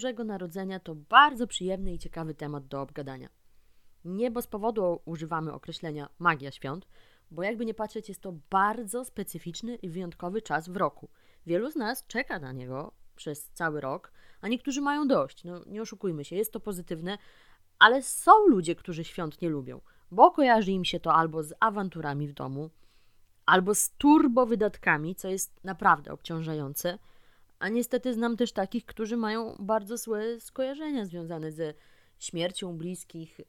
Bożego Narodzenia to bardzo przyjemny i ciekawy temat do obgadania. Nie bez powodu używamy określenia magia świąt, bo jakby nie patrzeć, jest to bardzo specyficzny i wyjątkowy czas w roku. Wielu z nas czeka na niego przez cały rok, a niektórzy mają dość. No, nie oszukujmy się, jest to pozytywne, ale są ludzie, którzy świąt nie lubią, bo kojarzy im się to albo z awanturami w domu, albo z turbowydatkami, co jest naprawdę obciążające. A niestety znam też takich, którzy mają bardzo złe skojarzenia związane ze śmiercią bliskich yy,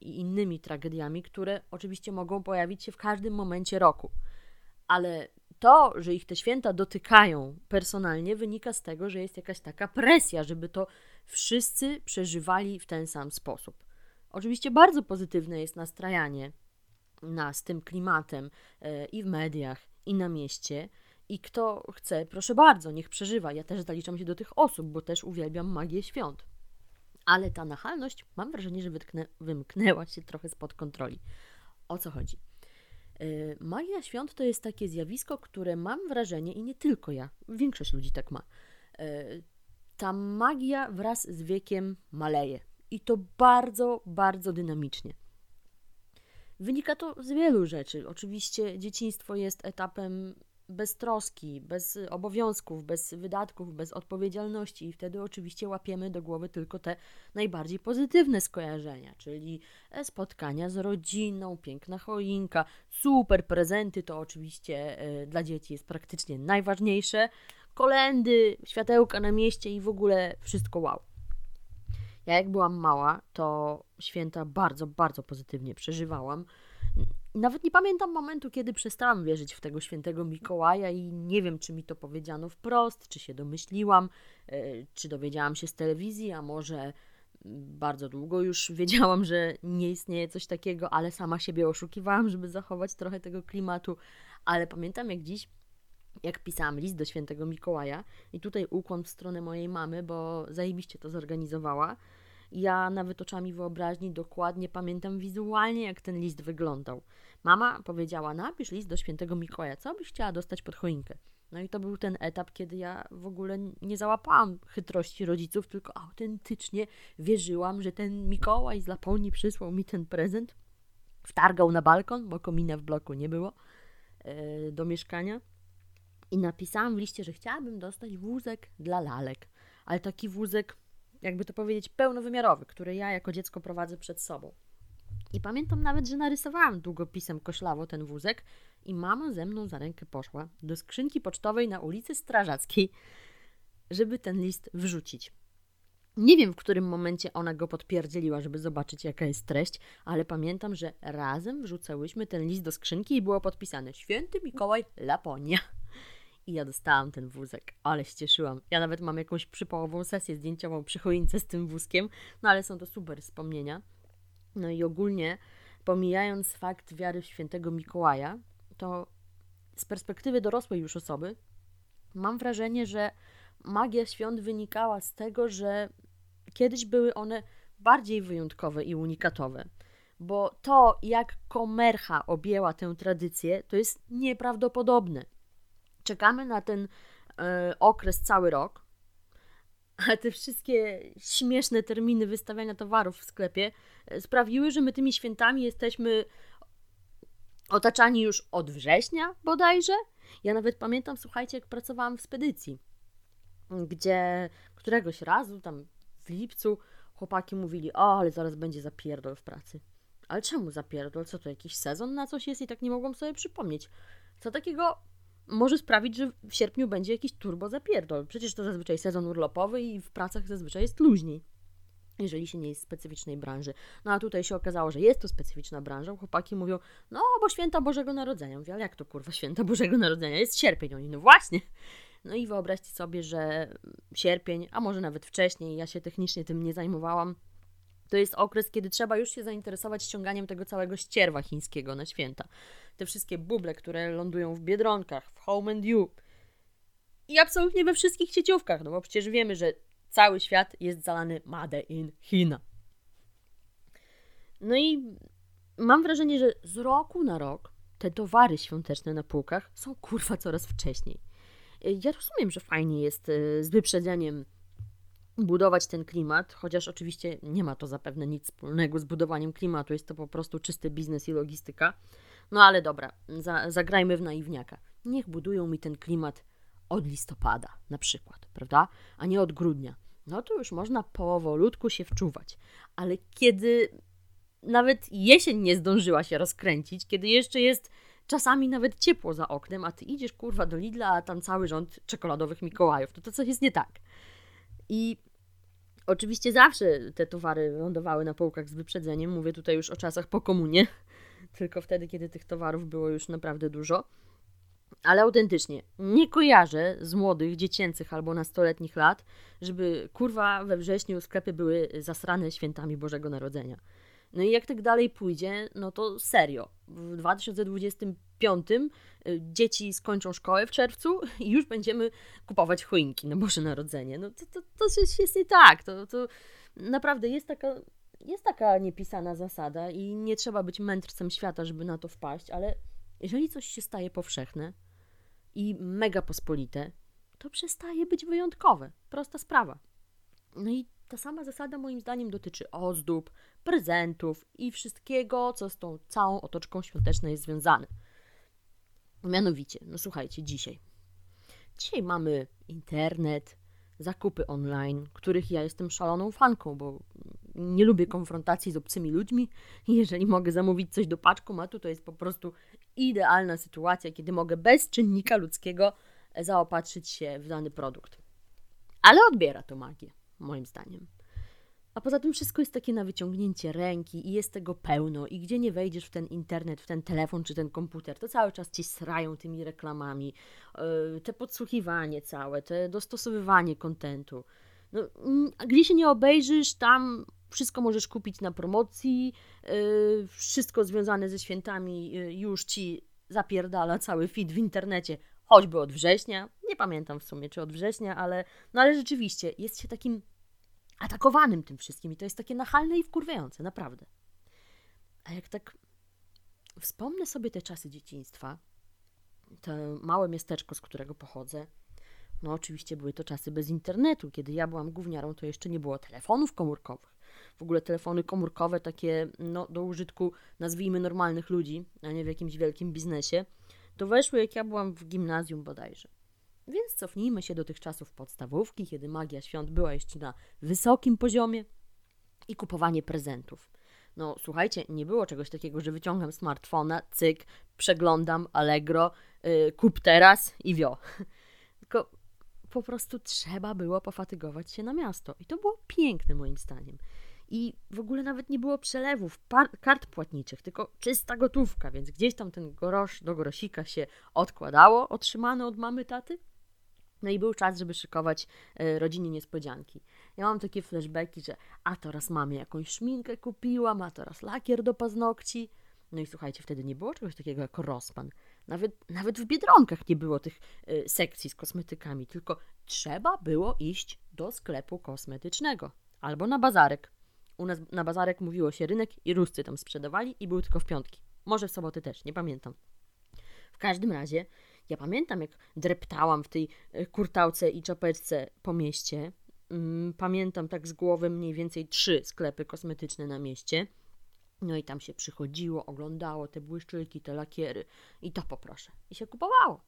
i innymi tragediami, które oczywiście mogą pojawić się w każdym momencie roku. Ale to, że ich te święta dotykają personalnie, wynika z tego, że jest jakaś taka presja, żeby to wszyscy przeżywali w ten sam sposób. Oczywiście bardzo pozytywne jest nastrajanie nas tym klimatem yy, i w mediach, i na mieście. I kto chce, proszę bardzo, niech przeżywa. Ja też zaliczam się do tych osób, bo też uwielbiam magię świąt ale ta nachalność mam wrażenie, że wytknę, wymknęła się trochę spod kontroli. O co chodzi? Yy, magia świąt to jest takie zjawisko, które mam wrażenie, i nie tylko ja, większość ludzi tak ma. Yy, ta magia wraz z wiekiem maleje. I to bardzo, bardzo dynamicznie. Wynika to z wielu rzeczy. Oczywiście dzieciństwo jest etapem bez troski, bez obowiązków, bez wydatków, bez odpowiedzialności i wtedy oczywiście łapiemy do głowy tylko te najbardziej pozytywne skojarzenia, czyli e, spotkania z rodziną, piękna choinka, super prezenty, to oczywiście e, dla dzieci jest praktycznie najważniejsze, kolendy, światełka na mieście i w ogóle wszystko wow. Ja jak byłam mała, to święta bardzo, bardzo pozytywnie przeżywałam. Nawet nie pamiętam momentu, kiedy przestałam wierzyć w tego świętego Mikołaja i nie wiem, czy mi to powiedziano wprost, czy się domyśliłam, e, czy dowiedziałam się z telewizji, a może bardzo długo już wiedziałam, że nie istnieje coś takiego, ale sama siebie oszukiwałam, żeby zachować trochę tego klimatu. Ale pamiętam jak dziś, jak pisałam list do świętego Mikołaja i tutaj ukłon w stronę mojej mamy, bo zajebiście to zorganizowała. Ja nawet oczami wyobraźni dokładnie pamiętam wizualnie, jak ten list wyglądał. Mama powiedziała: Napisz list do świętego Mikołaja, co byś chciała dostać pod choinkę. No i to był ten etap, kiedy ja w ogóle nie załapałam chytrości rodziców, tylko autentycznie wierzyłam, że ten Mikołaj z Laponii przysłał mi ten prezent. Wtargał na balkon, bo komina w bloku nie było, yy, do mieszkania. I napisałam w liście, że chciałabym dostać wózek dla lalek. Ale taki wózek jakby to powiedzieć, pełnowymiarowy, który ja jako dziecko prowadzę przed sobą. I pamiętam nawet, że narysowałam długopisem koślawo ten wózek i mama ze mną za rękę poszła do skrzynki pocztowej na ulicy Strażackiej, żeby ten list wrzucić. Nie wiem, w którym momencie ona go podpierdzieliła, żeby zobaczyć, jaka jest treść, ale pamiętam, że razem wrzucałyśmy ten list do skrzynki i było podpisane Święty Mikołaj Laponia. I ja dostałam ten wózek, ale się cieszyłam. Ja nawet mam jakąś przypałową sesję zdjęciową przy choince z tym wózkiem, no ale są to super wspomnienia. No i ogólnie, pomijając fakt wiary w świętego Mikołaja, to z perspektywy dorosłej już osoby, mam wrażenie, że magia świąt wynikała z tego, że kiedyś były one bardziej wyjątkowe i unikatowe. Bo to, jak komercha objęła tę tradycję, to jest nieprawdopodobne czekamy na ten e, okres cały rok, a te wszystkie śmieszne terminy wystawiania towarów w sklepie e, sprawiły, że my tymi świętami jesteśmy otaczani już od września bodajże. Ja nawet pamiętam, słuchajcie, jak pracowałam w spedycji, gdzie któregoś razu, tam w lipcu, chłopaki mówili, o, ale zaraz będzie zapierdol w pracy. Ale czemu zapierdol? Co to, jakiś sezon na coś jest? I tak nie mogłam sobie przypomnieć. Co takiego może sprawić, że w sierpniu będzie jakiś turbo zapierdol. Przecież to zazwyczaj sezon urlopowy i w pracach zazwyczaj jest luźniej, jeżeli się nie jest specyficznej branży. No a tutaj się okazało, że jest to specyficzna branża. Chłopaki mówią, no bo święta Bożego Narodzenia. Mówię, ale jak to kurwa święta Bożego Narodzenia? Jest sierpień. Oni, no właśnie. No i wyobraźcie sobie, że sierpień, a może nawet wcześniej, ja się technicznie tym nie zajmowałam, to jest okres, kiedy trzeba już się zainteresować ściąganiem tego całego ścierwa chińskiego na święta. Te wszystkie buble, które lądują w Biedronkach, w Home and You i absolutnie we wszystkich sieciówkach, no bo przecież wiemy, że cały świat jest zalany Made in China. No i mam wrażenie, że z roku na rok te towary świąteczne na półkach są kurwa coraz wcześniej. Ja rozumiem, że fajnie jest e, z wyprzedzeniem budować ten klimat, chociaż oczywiście nie ma to zapewne nic wspólnego z budowaniem klimatu, jest to po prostu czysty biznes i logistyka. No ale dobra, za, zagrajmy w naiwniaka. Niech budują mi ten klimat od listopada na przykład, prawda? A nie od grudnia. No to już można powolutku się wczuwać. Ale kiedy nawet jesień nie zdążyła się rozkręcić, kiedy jeszcze jest czasami nawet ciepło za oknem, a ty idziesz kurwa do Lidla, a tam cały rząd czekoladowych Mikołajów, to to coś jest nie tak. I oczywiście zawsze te towary lądowały na półkach z wyprzedzeniem, mówię tutaj już o czasach po komunie, tylko wtedy, kiedy tych towarów było już naprawdę dużo. Ale autentycznie, nie kojarzę z młodych, dziecięcych albo nastoletnich lat, żeby kurwa we wrześniu sklepy były zasrane świętami Bożego Narodzenia. No i jak tak dalej pójdzie, no to serio. W 2025 y, dzieci skończą szkołę w czerwcu i już będziemy kupować choinki na Boże Narodzenie. No to, to, to jest nie tak. To, to naprawdę jest taka, jest taka niepisana zasada i nie trzeba być mędrcem świata, żeby na to wpaść, ale jeżeli coś się staje powszechne i mega pospolite, to przestaje być wyjątkowe. Prosta sprawa. No i ta sama zasada moim zdaniem dotyczy ozdób, prezentów i wszystkiego, co z tą całą otoczką świąteczną jest związane. Mianowicie, no słuchajcie, dzisiaj. Dzisiaj mamy internet, zakupy online, których ja jestem szaloną fanką, bo nie lubię konfrontacji z obcymi ludźmi jeżeli mogę zamówić coś do paczkomatu, to jest po prostu idealna sytuacja, kiedy mogę bez czynnika ludzkiego zaopatrzyć się w dany produkt. Ale odbiera to magię, moim zdaniem. A poza tym wszystko jest takie na wyciągnięcie ręki i jest tego pełno i gdzie nie wejdziesz w ten internet, w ten telefon czy ten komputer, to cały czas ci srają tymi reklamami, yy, te podsłuchiwanie całe, te dostosowywanie kontentu. No, mm, gdzie się nie obejrzysz, tam wszystko możesz kupić na promocji, yy, wszystko związane ze świętami yy, już ci zapierdala cały feed w internecie, choćby od września. Nie pamiętam w sumie, czy od września, ale, no ale rzeczywiście jest się takim atakowanym tym wszystkim i to jest takie nachalne i wkurwiające, naprawdę. A jak tak wspomnę sobie te czasy dzieciństwa, to małe miasteczko, z którego pochodzę, no oczywiście były to czasy bez internetu. Kiedy ja byłam gówniarą, to jeszcze nie było telefonów komórkowych. W ogóle telefony komórkowe takie no, do użytku, nazwijmy, normalnych ludzi, a nie w jakimś wielkim biznesie, to weszły jak ja byłam w gimnazjum bodajże. Więc cofnijmy się do tych czasów podstawówki, kiedy magia świąt była jeszcze na wysokim poziomie i kupowanie prezentów. No słuchajcie, nie było czegoś takiego, że wyciągam smartfona, cyk, przeglądam Allegro, yy, kup teraz i wio. Tylko po prostu trzeba było pofatygować się na miasto. I to było piękne moim zdaniem. I w ogóle nawet nie było przelewów, kart płatniczych, tylko czysta gotówka, więc gdzieś tam ten grosz do grosika się odkładało, otrzymane od mamy, taty no i był czas, żeby szykować e, rodzinie niespodzianki. Ja mam takie flashbacki, że a teraz mamy jakąś szminkę kupiłam, a teraz lakier do paznokci. No i słuchajcie, wtedy nie było czegoś takiego jak rozpan. Nawet, nawet w Biedronkach nie było tych y, sekcji z kosmetykami, tylko trzeba było iść do sklepu kosmetycznego albo na bazarek. U nas na bazarek mówiło się rynek i ruscy tam sprzedawali i były tylko w piątki. Może w soboty też, nie pamiętam. W każdym razie ja pamiętam, jak dreptałam w tej e, kurtałce i czapeczce po mieście. Mm, pamiętam tak z głowy mniej więcej trzy sklepy kosmetyczne na mieście. No i tam się przychodziło, oglądało te błyszczyki, te lakiery i to poproszę. I się kupowało.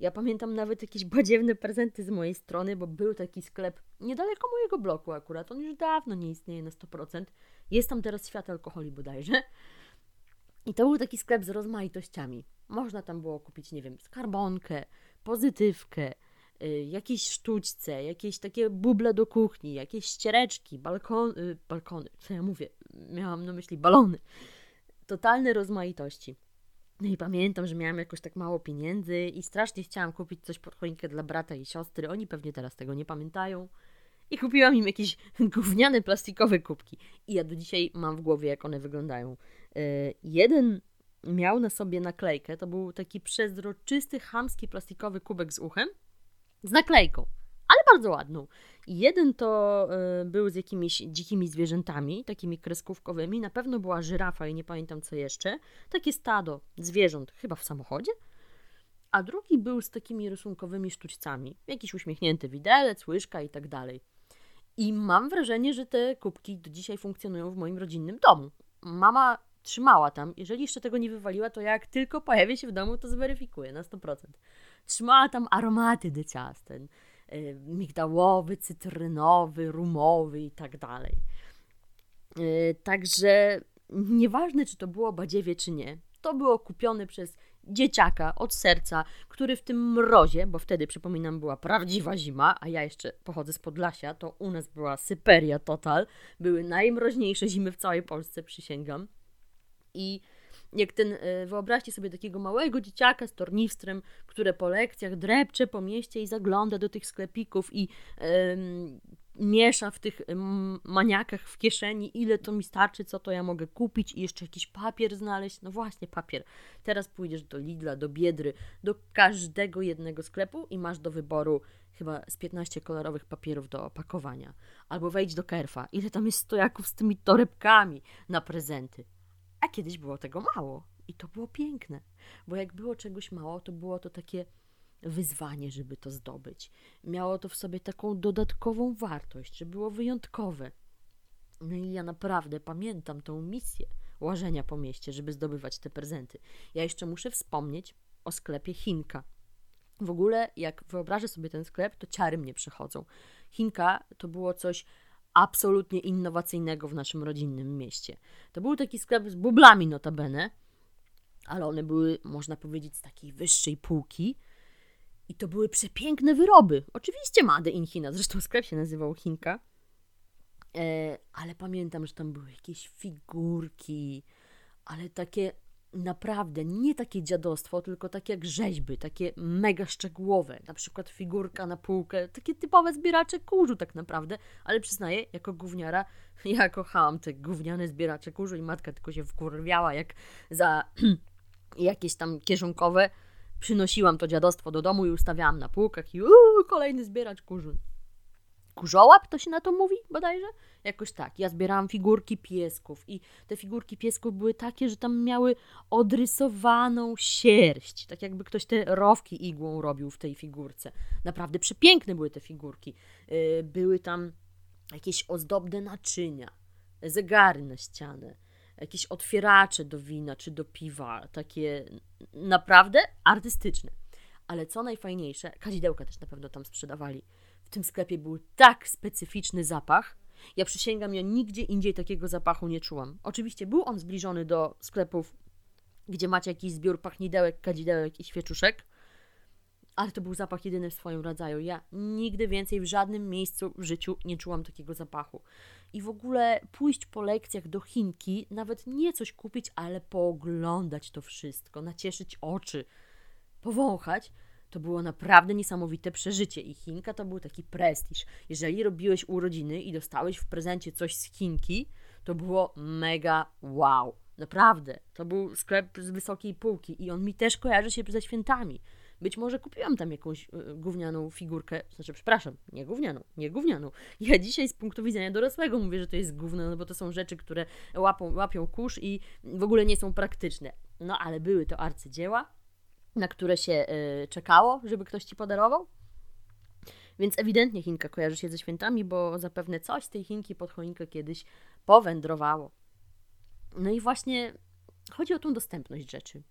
Ja pamiętam nawet jakieś badziewne prezenty z mojej strony, bo był taki sklep niedaleko mojego bloku akurat. On już dawno nie istnieje na 100%. Jest tam teraz świat alkoholi bodajże. I to był taki sklep z rozmaitościami. Można tam było kupić, nie wiem, skarbonkę, pozytywkę, y, jakieś sztućce, jakieś takie buble do kuchni, jakieś ściereczki, balkon, y, balkony, co ja mówię, miałam na myśli balony. Totalne rozmaitości. No i pamiętam, że miałam jakoś tak mało pieniędzy i strasznie chciałam kupić coś pod choinkę dla brata i siostry. Oni pewnie teraz tego nie pamiętają. I kupiłam im jakieś gówniane plastikowe kubki. I ja do dzisiaj mam w głowie, jak one wyglądają. Y, jeden miał na sobie naklejkę. To był taki przezroczysty, chamski, plastikowy kubek z uchem z naklejką, ale bardzo ładną. Jeden to y, był z jakimiś dzikimi zwierzętami, takimi kreskówkowymi. Na pewno była żyrafa i nie pamiętam co jeszcze. Takie stado zwierząt, chyba w samochodzie. A drugi był z takimi rysunkowymi sztućcami. Jakiś uśmiechnięty widelec, łyżka i tak dalej. I mam wrażenie, że te kubki do dzisiaj funkcjonują w moim rodzinnym domu. Mama trzymała tam. Jeżeli jeszcze tego nie wywaliła, to jak tylko pojawię się w domu, to zweryfikuję na 100%. Trzymała tam aromaty do ciast, ten y, migdałowy, cytrynowy, rumowy i tak dalej. Y, także nieważne, czy to było badziewie, czy nie, to było kupione przez dzieciaka od serca, który w tym mrozie, bo wtedy przypominam była prawdziwa zima, a ja jeszcze pochodzę z Podlasia, to u nas była Syperia total, były najmroźniejsze zimy w całej Polsce, przysięgam. I jak ten, e, wyobraźcie sobie takiego małego dzieciaka z tornistrem, które po lekcjach drepcze po mieście i zagląda do tych sklepików i miesza w tych maniakach w kieszeni, ile to mi starczy, co to ja mogę kupić i jeszcze jakiś papier znaleźć. No właśnie, papier. Teraz pójdziesz do Lidla, do Biedry, do każdego jednego sklepu i masz do wyboru chyba z 15 kolorowych papierów do opakowania. Albo wejdź do Kerfa. Ile tam jest stojaków z tymi torebkami na prezenty. Kiedyś było tego mało. I to było piękne, bo jak było czegoś mało, to było to takie wyzwanie, żeby to zdobyć. Miało to w sobie taką dodatkową wartość, że było wyjątkowe. No i ja naprawdę pamiętam tą misję łażenia po mieście, żeby zdobywać te prezenty. Ja jeszcze muszę wspomnieć o sklepie Chinka. W ogóle, jak wyobrażę sobie ten sklep, to ciary mnie przechodzą. Chinka to było coś absolutnie innowacyjnego w naszym rodzinnym mieście. To był taki sklep z bublami notabene, ale one były, można powiedzieć, z takiej wyższej półki i to były przepiękne wyroby. Oczywiście Made in China, zresztą sklep się nazywał Chinka. E, ale pamiętam, że tam były jakieś figurki, ale takie naprawdę nie takie dziadostwo, tylko takie jak rzeźby, takie mega szczegółowe. Na przykład figurka na półkę, takie typowe zbieracze kurzu tak naprawdę, ale przyznaję, jako gówniara, ja kochałam te gówniane zbieracze kurzu i matka tylko się wkurwiała, jak za jakieś tam kieszonkowe Przynosiłam to dziadostwo do domu i ustawiałam na półkach i uuu, kolejny zbieracz kurzu. Kurzołap to się na to mówi bodajże? Jakoś tak. Ja zbierałam figurki piesków i te figurki piesków były takie, że tam miały odrysowaną sierść. Tak jakby ktoś te rowki igłą robił w tej figurce. Naprawdę przepiękne były te figurki. Yy, były tam jakieś ozdobne naczynia, zegary na ścianę jakieś otwieracze do wina czy do piwa, takie naprawdę artystyczne. Ale co najfajniejsze, kadzidełka też na pewno tam sprzedawali. W tym sklepie był tak specyficzny zapach. Ja przysięgam, ja nigdzie indziej takiego zapachu nie czułam. Oczywiście był on zbliżony do sklepów, gdzie macie jakiś zbiór pachnidełek, kadzidełek i świeczuszek, ale to był zapach jedyny w swoim rodzaju. Ja nigdy więcej w żadnym miejscu w życiu nie czułam takiego zapachu. I w ogóle pójść po lekcjach do Chinki, nawet nie coś kupić, ale pooglądać to wszystko, nacieszyć oczy, powąchać, to było naprawdę niesamowite przeżycie. I Chinka to był taki prestiż. Jeżeli robiłeś urodziny i dostałeś w prezencie coś z Chinki, to było mega wow. Naprawdę. To był sklep z wysokiej półki i on mi też kojarzy się ze świętami. Być może kupiłam tam jakąś y, gównianą figurkę, znaczy, przepraszam, nie gównianą, nie gównianą. Ja dzisiaj z punktu widzenia dorosłego mówię, że to jest gówno, no bo to są rzeczy, które łapią, łapią kurz i w ogóle nie są praktyczne. No ale były to arcydzieła, na które się y, czekało, żeby ktoś ci podarował. Więc ewidentnie Chinka kojarzy się ze świętami, bo zapewne coś z tej Chinki pod choinkę kiedyś powędrowało. No i właśnie chodzi o tą dostępność rzeczy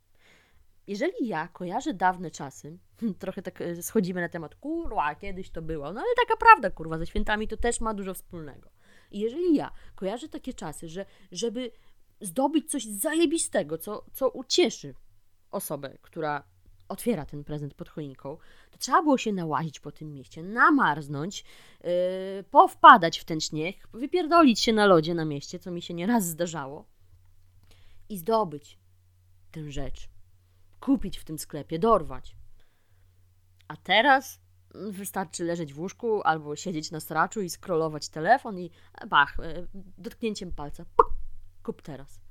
jeżeli ja kojarzę dawne czasy, trochę tak e, schodzimy na temat, kurwa, kiedyś to było, no ale taka prawda, kurwa, ze świętami to też ma dużo wspólnego. I jeżeli ja kojarzę takie czasy, że żeby zdobyć coś zajebistego, co, co ucieszy osobę, która otwiera ten prezent pod choinką, to trzeba było się nałazić po tym mieście, namarznąć, yy, powpadać w ten śnieg, wypierdolić się na lodzie na mieście, co mi się nieraz zdarzało, i zdobyć tę rzecz kupić w tym sklepie, dorwać. A teraz wystarczy leżeć w łóżku albo siedzieć na straczu i scrollować telefon i bach, e, dotknięciem palca, kup teraz.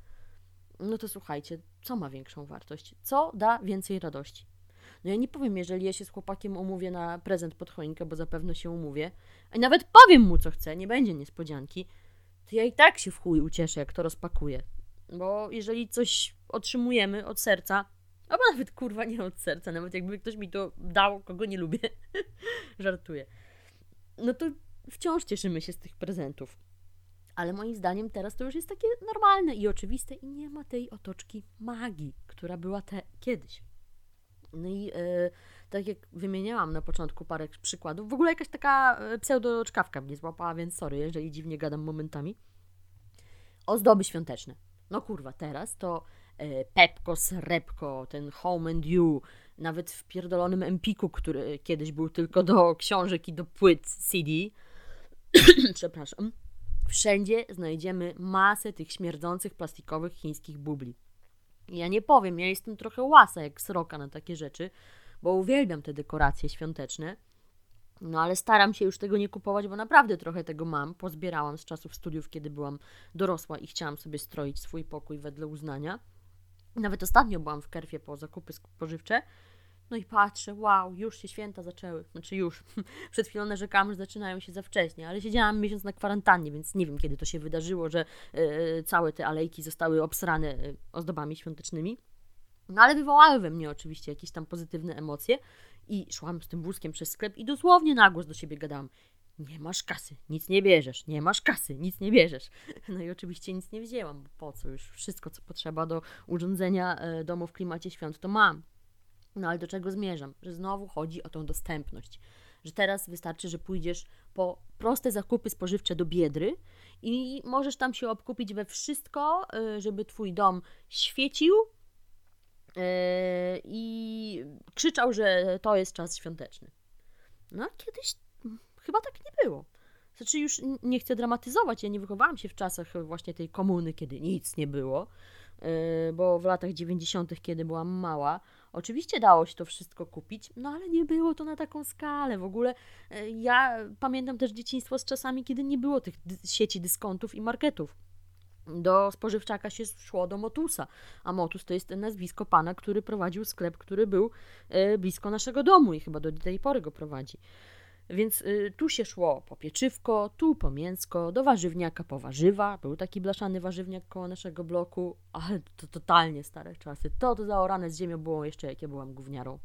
No to słuchajcie, co ma większą wartość? Co da więcej radości? No ja nie powiem, jeżeli ja się z chłopakiem umówię na prezent pod choinkę, bo zapewne się umówię, a nawet powiem mu, co chcę, nie będzie niespodzianki, to ja i tak się w chuj ucieszę, jak to rozpakuję. Bo jeżeli coś otrzymujemy od serca, Albo nawet kurwa nie od serca, nawet jakby ktoś mi to dał, kogo nie lubię. Żartuję. No to wciąż cieszymy się z tych prezentów. Ale moim zdaniem teraz to już jest takie normalne i oczywiste i nie ma tej otoczki magii, która była te kiedyś. No i e, tak jak wymieniałam na początku parę przykładów, w ogóle jakaś taka e, pseudo-czkawka mnie złapała, więc sorry, jeżeli dziwnie gadam momentami. Ozdoby świąteczne. No kurwa, teraz to e, Pepko, Srebko, ten Home and You, nawet w pierdolonym Empiku, który kiedyś był tylko do książek i do płyt CD, przepraszam, wszędzie znajdziemy masę tych śmierdzących plastikowych chińskich bubli. Ja nie powiem, ja jestem trochę łasa jak sroka na takie rzeczy, bo uwielbiam te dekoracje świąteczne. No ale staram się już tego nie kupować, bo naprawdę trochę tego mam. Pozbierałam z czasów studiów, kiedy byłam dorosła i chciałam sobie stroić swój pokój wedle uznania. Nawet ostatnio byłam w Kerfie po zakupy spożywcze no i patrzę, wow, już się święta zaczęły. Znaczy już. Przed chwilą narzekałam, że zaczynają się za wcześnie, ale siedziałam miesiąc na kwarantannie, więc nie wiem, kiedy to się wydarzyło, że yy, całe te alejki zostały obsrane yy, ozdobami świątecznymi. No ale wywołały we mnie oczywiście jakieś tam pozytywne emocje i szłam z tym wózkiem przez sklep i dosłownie na głos do siebie gadałam. Nie masz kasy, nic nie bierzesz, nie masz kasy, nic nie bierzesz. No i oczywiście nic nie wzięłam, bo po co już wszystko, co potrzeba do urządzenia domu w klimacie świąt, to mam. No ale do czego zmierzam? Że znowu chodzi o tą dostępność. Że teraz wystarczy, że pójdziesz po proste zakupy spożywcze do biedry i możesz tam się obkupić we wszystko, y, żeby twój dom świecił y, i krzyczał, że to jest czas świąteczny. No, kiedyś chyba tak nie było. Znaczy, już nie chcę dramatyzować, ja nie wychowałam się w czasach właśnie tej komuny, kiedy nic nie było, y, bo w latach 90., kiedy byłam mała, Oczywiście dało się to wszystko kupić, no ale nie było to na taką skalę. W ogóle e, ja pamiętam też dzieciństwo z czasami, kiedy nie było tych sieci dyskontów i marketów. Do spożywczaka się szło do Motusa, a Motus to jest nazwisko pana, który prowadził sklep, który był e, blisko naszego domu i chyba do tej pory go prowadzi. Więc y, tu się szło po pieczywko, tu po mięsko, do warzywniaka po warzywa. Był taki blaszany warzywniak koło naszego bloku, ale to totalnie stare czasy. To to zaorane z ziemią było jeszcze jak ja byłam gówniarą.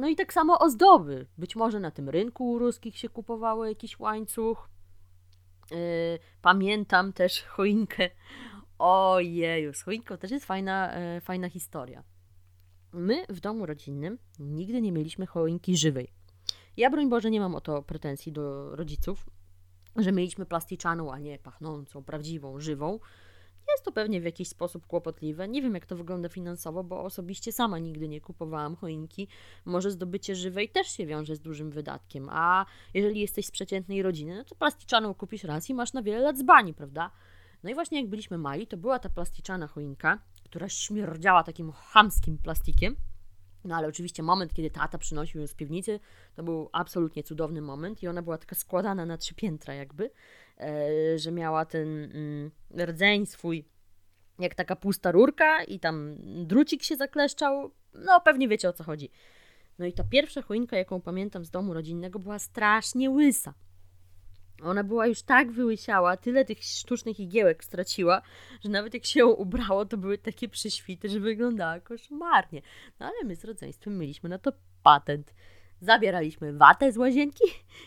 no i tak samo ozdoby. Być może na tym rynku ruskich się kupowało jakiś łańcuch. Yy, pamiętam też choinkę. Ojeju, z choinką też jest fajna, yy, fajna historia. My w domu rodzinnym nigdy nie mieliśmy choinki żywej. Ja, broń Boże, nie mam o to pretensji do rodziców, że mieliśmy plasticzaną, a nie pachnącą, prawdziwą, żywą. Jest to pewnie w jakiś sposób kłopotliwe. Nie wiem, jak to wygląda finansowo, bo osobiście sama nigdy nie kupowałam choinki. Może zdobycie żywej też się wiąże z dużym wydatkiem, a jeżeli jesteś z przeciętnej rodziny, no to plasticzaną kupisz raz i masz na wiele lat zbani, prawda? No i właśnie jak byliśmy mali, to była ta plasticzana choinka, która śmierdziała takim chamskim plastikiem. No ale oczywiście moment, kiedy tata przynosił ją z piwnicy, to był absolutnie cudowny moment i ona była taka składana na trzy piętra jakby, e, że miała ten mm, rdzeń swój jak taka pusta rurka i tam drucik się zakleszczał. No pewnie wiecie o co chodzi. No i ta pierwsza choinka, jaką pamiętam z domu rodzinnego, była strasznie łysa. Ona była już tak wyłysiała, tyle tych sztucznych igiełek straciła, że nawet jak się ją ubrało, to były takie prześwity, że wyglądała koszmarnie. No ale my z rodzeństwem mieliśmy na to patent. Zabieraliśmy watę z łazienki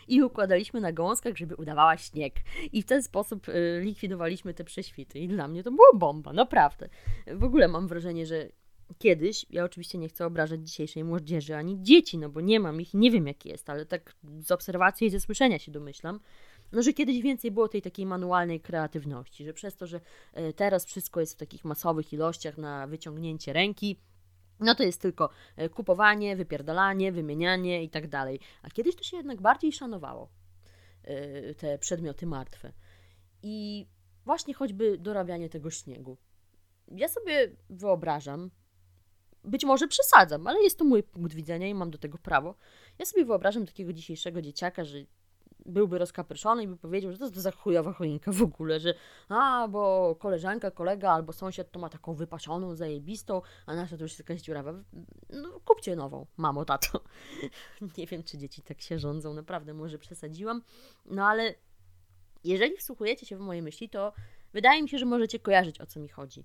i układaliśmy na gąskach, żeby udawała śnieg. I w ten sposób y, likwidowaliśmy te prześwity. I dla mnie to było bomba, naprawdę. W ogóle mam wrażenie, że kiedyś, ja oczywiście nie chcę obrażać dzisiejszej młodzieży ani dzieci, no bo nie mam ich, nie wiem jak jest, ale tak z obserwacji i ze słyszenia się domyślam, no, że kiedyś więcej było tej takiej manualnej kreatywności, że przez to, że e, teraz wszystko jest w takich masowych ilościach na wyciągnięcie ręki, no to jest tylko e, kupowanie, wypierdalanie, wymienianie i tak dalej. A kiedyś to się jednak bardziej szanowało, e, te przedmioty martwe. I właśnie choćby dorabianie tego śniegu. Ja sobie wyobrażam, być może przesadzam, ale jest to mój punkt widzenia i mam do tego prawo. Ja sobie wyobrażam takiego dzisiejszego dzieciaka, że byłby rozkapryszony i by powiedział, że to jest za chujowa choinka w ogóle, że a, bo koleżanka, kolega albo sąsiad to ma taką wypasioną, zajebistą, a nasza to już jest jakaś dziurawa. No, kupcie nową, mamo, tato. Nie wiem, czy dzieci tak się rządzą, naprawdę może przesadziłam, no ale jeżeli wsłuchujecie się w moje myśli, to wydaje mi się, że możecie kojarzyć, o co mi chodzi.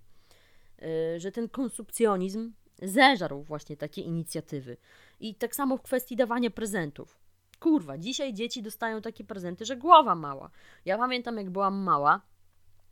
Yy, że ten konsumpcjonizm zeżarł właśnie takie inicjatywy. I tak samo w kwestii dawania prezentów kurwa, dzisiaj dzieci dostają takie prezenty, że głowa mała. Ja pamiętam, jak byłam mała,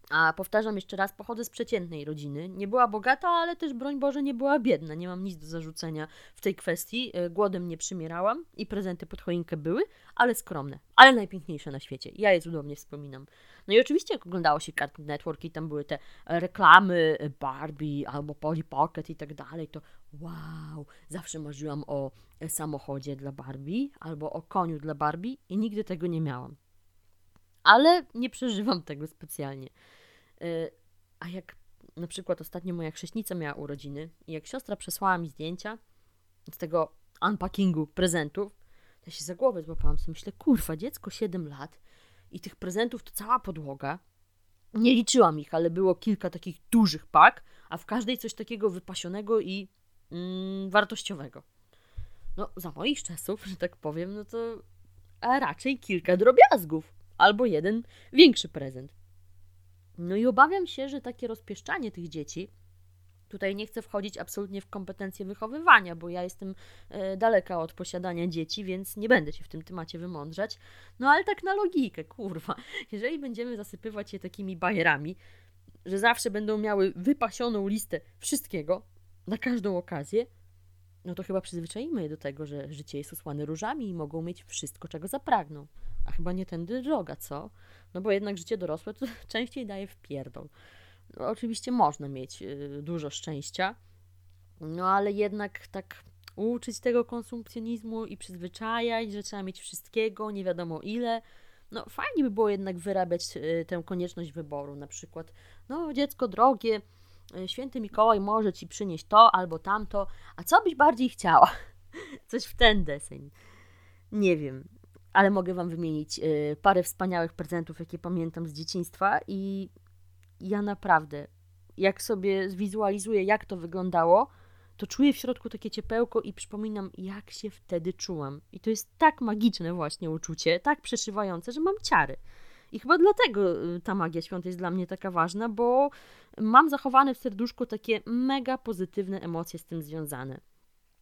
a powtarzam jeszcze raz, pochodzę z przeciętnej rodziny. Nie była bogata, ale też broń Boże nie była biedna. Nie mam nic do zarzucenia w tej kwestii. E, głodem nie przymierałam i prezenty pod choinkę były, ale skromne, ale najpiękniejsze na świecie. Ja je cudownie wspominam. No i oczywiście jak oglądało się Cartoon Network i tam były te reklamy Barbie albo Polly Pocket i tak dalej, to wow, zawsze marzyłam o samochodzie dla Barbie albo o koniu dla Barbie i nigdy tego nie miałam. Ale nie przeżywam tego specjalnie. Y, a jak na przykład ostatnio moja chrześnica miała urodziny i jak siostra przesłała mi zdjęcia z tego unpackingu prezentów, ja się za głowę złapałam, sobie myślę, kurwa, dziecko 7 lat i tych prezentów to cała podłoga. Nie liczyłam ich, ale było kilka takich dużych pak, a w każdej coś takiego wypasionego i mm, wartościowego. No, za moich czasów, że tak powiem, no to a raczej kilka drobiazgów albo jeden większy prezent. No i obawiam się, że takie rozpieszczanie tych dzieci, tutaj nie chcę wchodzić absolutnie w kompetencje wychowywania, bo ja jestem e, daleka od posiadania dzieci, więc nie będę się w tym temacie wymądrzać. No ale tak na logikę, kurwa. Jeżeli będziemy zasypywać je takimi bajerami, że zawsze będą miały wypasioną listę wszystkiego na każdą okazję, no to chyba przyzwyczaimy je do tego, że życie jest usłane różami i mogą mieć wszystko, czego zapragną. A chyba nie tędy droga, co? No bo jednak życie dorosłe to częściej daje w pierdol. No, oczywiście można mieć y, dużo szczęścia, no ale jednak tak uczyć tego konsumpcjonizmu i przyzwyczajać, że trzeba mieć wszystkiego, nie wiadomo ile. No fajnie by było jednak wyrabiać y, tę konieczność wyboru, na przykład, no dziecko drogie, święty Mikołaj może ci przynieść to albo tamto, a co byś bardziej chciała? Coś w ten deseń. Nie wiem ale mogę Wam wymienić y, parę wspaniałych prezentów, jakie pamiętam z dzieciństwa i ja naprawdę, jak sobie zwizualizuję, jak to wyglądało, to czuję w środku takie ciepełko i przypominam, jak się wtedy czułam. I to jest tak magiczne właśnie uczucie, tak przeszywające, że mam ciary. I chyba dlatego y, ta magia świąt jest dla mnie taka ważna, bo mam zachowane w serduszku takie mega pozytywne emocje z tym związane.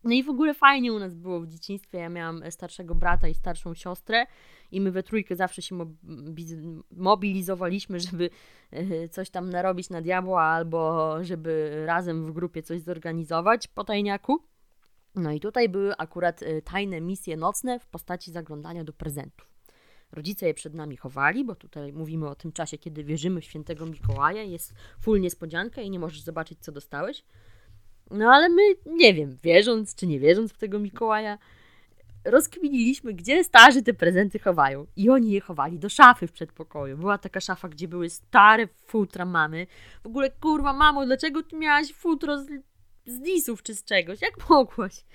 No i w ogóle fajnie u nas było w dzieciństwie. Ja miałam starszego brata i starszą siostrę i my we trójkę zawsze się mobilizowaliśmy, żeby e, coś tam narobić na diabła albo żeby razem w grupie coś zorganizować po tajniaku. No i tutaj były akurat e, tajne misje nocne w postaci zaglądania do prezentów. Rodzice je przed nami chowali, bo tutaj mówimy o tym czasie, kiedy wierzymy w świętego Mikołaja, jest full niespodzianka i nie możesz zobaczyć, co dostałeś. No ale my, nie wiem, wierząc czy nie wierząc w tego Mikołaja, rozkminiliśmy, gdzie starzy te prezenty chowają. I oni je chowali do szafy w przedpokoju. Była taka szafa, gdzie były stare futra mamy. W ogóle, kurwa, mamo, dlaczego ty miałaś futro z, z disów czy z czegoś? Jak mogłaś?